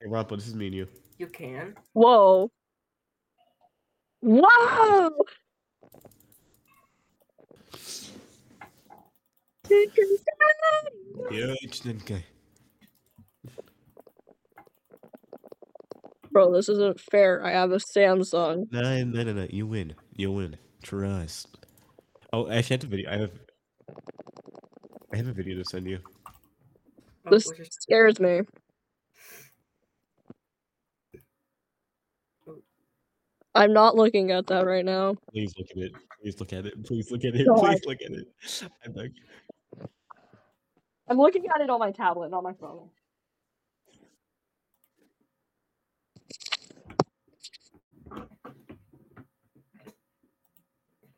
Hey, Rampo, this is me and you. You can. Whoa. Whoa! Yeah, it's okay. Bro, this isn't fair. I have a Samsung. No, no, no, no. You win. You win. Trust. Oh, actually, I have a video. I have. I have a video to send you. Oh, This scares me. I'm not looking at that right now. Please look at it. Please look at it. Please look at it. God. Please look at it. I beg. I'm looking at it on my tablet, not my phone.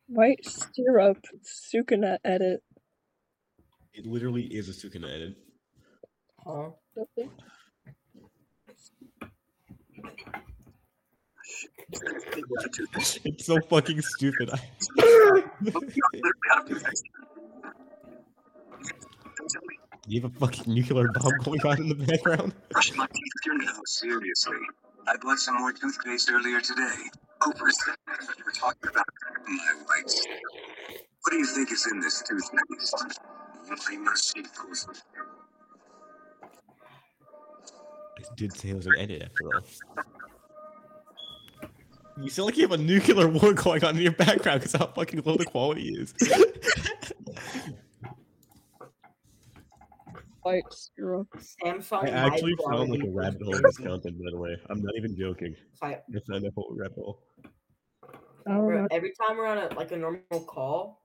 White syrup, Sukuna edit. It literally is a Sukuna edit. Huh? It's so fucking stupid. You have a fucking nuclear bomb going on in the background? Brushing my teeth with your nose. Seriously. I bought some more toothpaste earlier today. You were talking about my whites. What do you think is in this toothpaste? Famous sequels. I did say it was an edit after all. You sound like you have a nuclear war going on in your background because how fucking low the quality is. White syrup. Samsung. I actually high found like a rabbit hole in toothpaste. this content, by the way. I'm not even joking. I- I found a whole rabbit hole. Bro, every time we're on a like a normal call,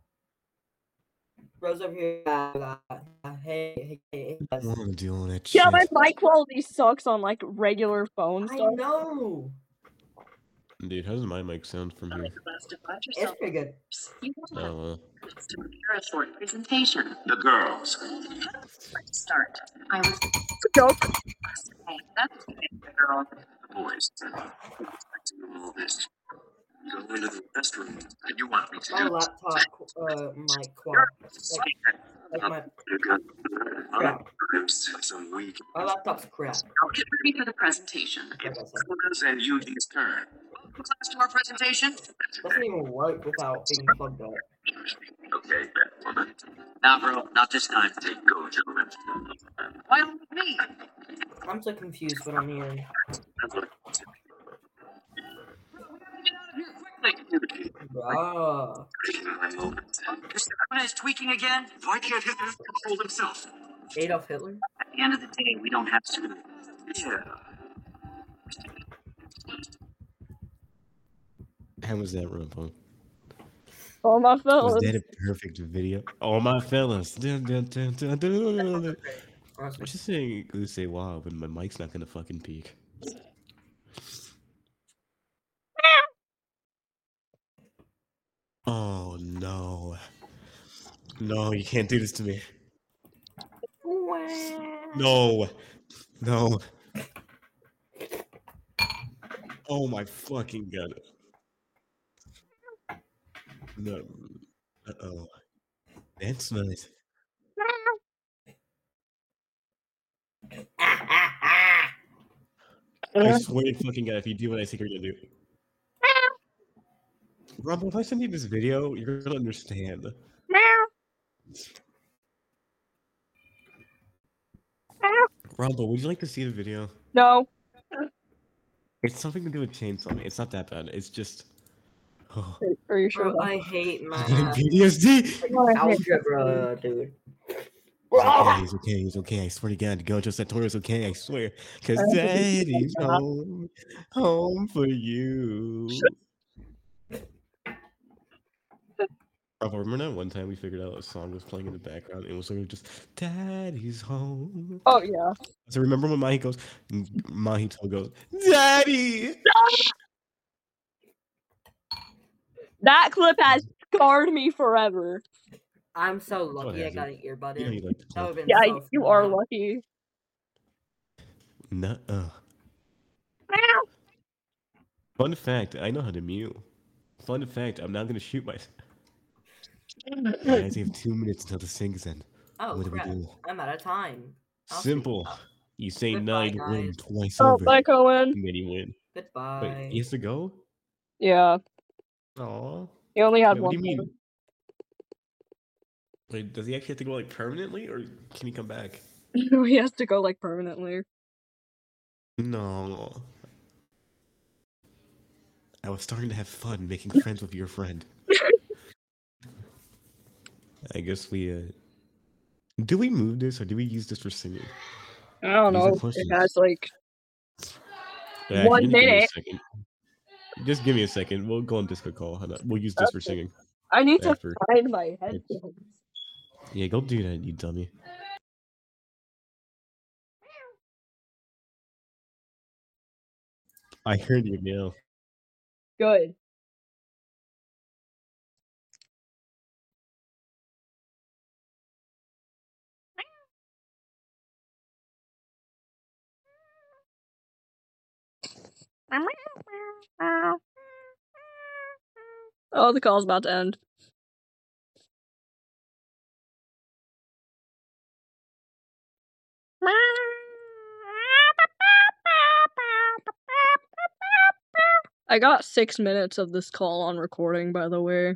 Rose over here. Uh, uh, hey, hey, hey, I hey. don't want to deal with that Yeah, my shit. mic quality sucks on like regular phones. I stuff. know. Dude, how does my mic sound from here? It's pretty good. You will Oh, to prepare a short presentation. The girls. Let's start. I was Joke. saying that's the girl. The boys. Expecting all this. Go into the restroom. And you want me to My do laptop uh mic quality. Like, like my You crap. some weak My laptop's crap. Get ready for the presentation. Like I and Yugi's turn. Class to our presentation. Doesn't even work without being plugged up. Okay, woman. Nah, bro, not this time. Take go, gentlemen. Why don't me? I'm so confused what I'm hearing. Get out of here quickly. Ah, Taking my moment. One is tweaking again. Why can't Hitler control himself? Adolf Hitler. At the end of the day, we don't have to. Yeah. How was that, Rumpo? All my fellas. Was fellas. that a perfect video? All my fellas. Dun, dun, dun, dun, dun, dun, dun. I'm just saying, you say wow, but my mic's not gonna fucking peak. Oh no. No, you can't do this to me. No. No. Oh my fucking god. No. Uh oh. That's nice. I swear to fucking god, if you do what I think you're gonna do. Rumble, if I send you this video, you're gonna understand. Rumble, would you like to see the video? No. It's something to do with chainsaw. It's not that bad. It's just. Oh. Are you sure? Bro, I hate my PTSD. algebra, dude. He's okay, he's okay, he's okay. I swear to God, Gojo Satoru's okay, I swear. Cause daddy's home, home for you. Bravo, remember that one time we figured out a song was playing in the background it was sort of just Daddy's home. Oh yeah. So remember when Mahi goes, Mahito goes, Daddy! That clip has scarred me forever. I'm so what lucky I got an earbud You know in. you like to That play. would have been Yeah, so you are lucky. Nuh-uh. Fun fact, I know how to mew. Fun fact, I'm not gonna shoot myself. Guys, we have two minutes until the syncs end. Oh what do crap! we do? I'm out of time. I'll. Simple. You say Goodbye, nine, win guys. twice Oh, over. bye, Cohen. And then you win. Goodbye. Wait, he has to go? Yeah, Aw. he only had Wait, what do one. you mean? Wait, does he actually have to go like permanently, or can he come back? No, he has to go like permanently. No. I was starting to have fun making friends with your friend. I guess we uh do we move this or do we use this for singing? I don't These know. It has like Yeah, One give me a minute. Second. Just give me a second. We'll go on Discord call. We'll use this for singing. I need to After. find my headphones. Yeah, go do that, you dummy. I heard you now. Good. Oh, the call's about to end. I got six minutes of this call on recording, by the way.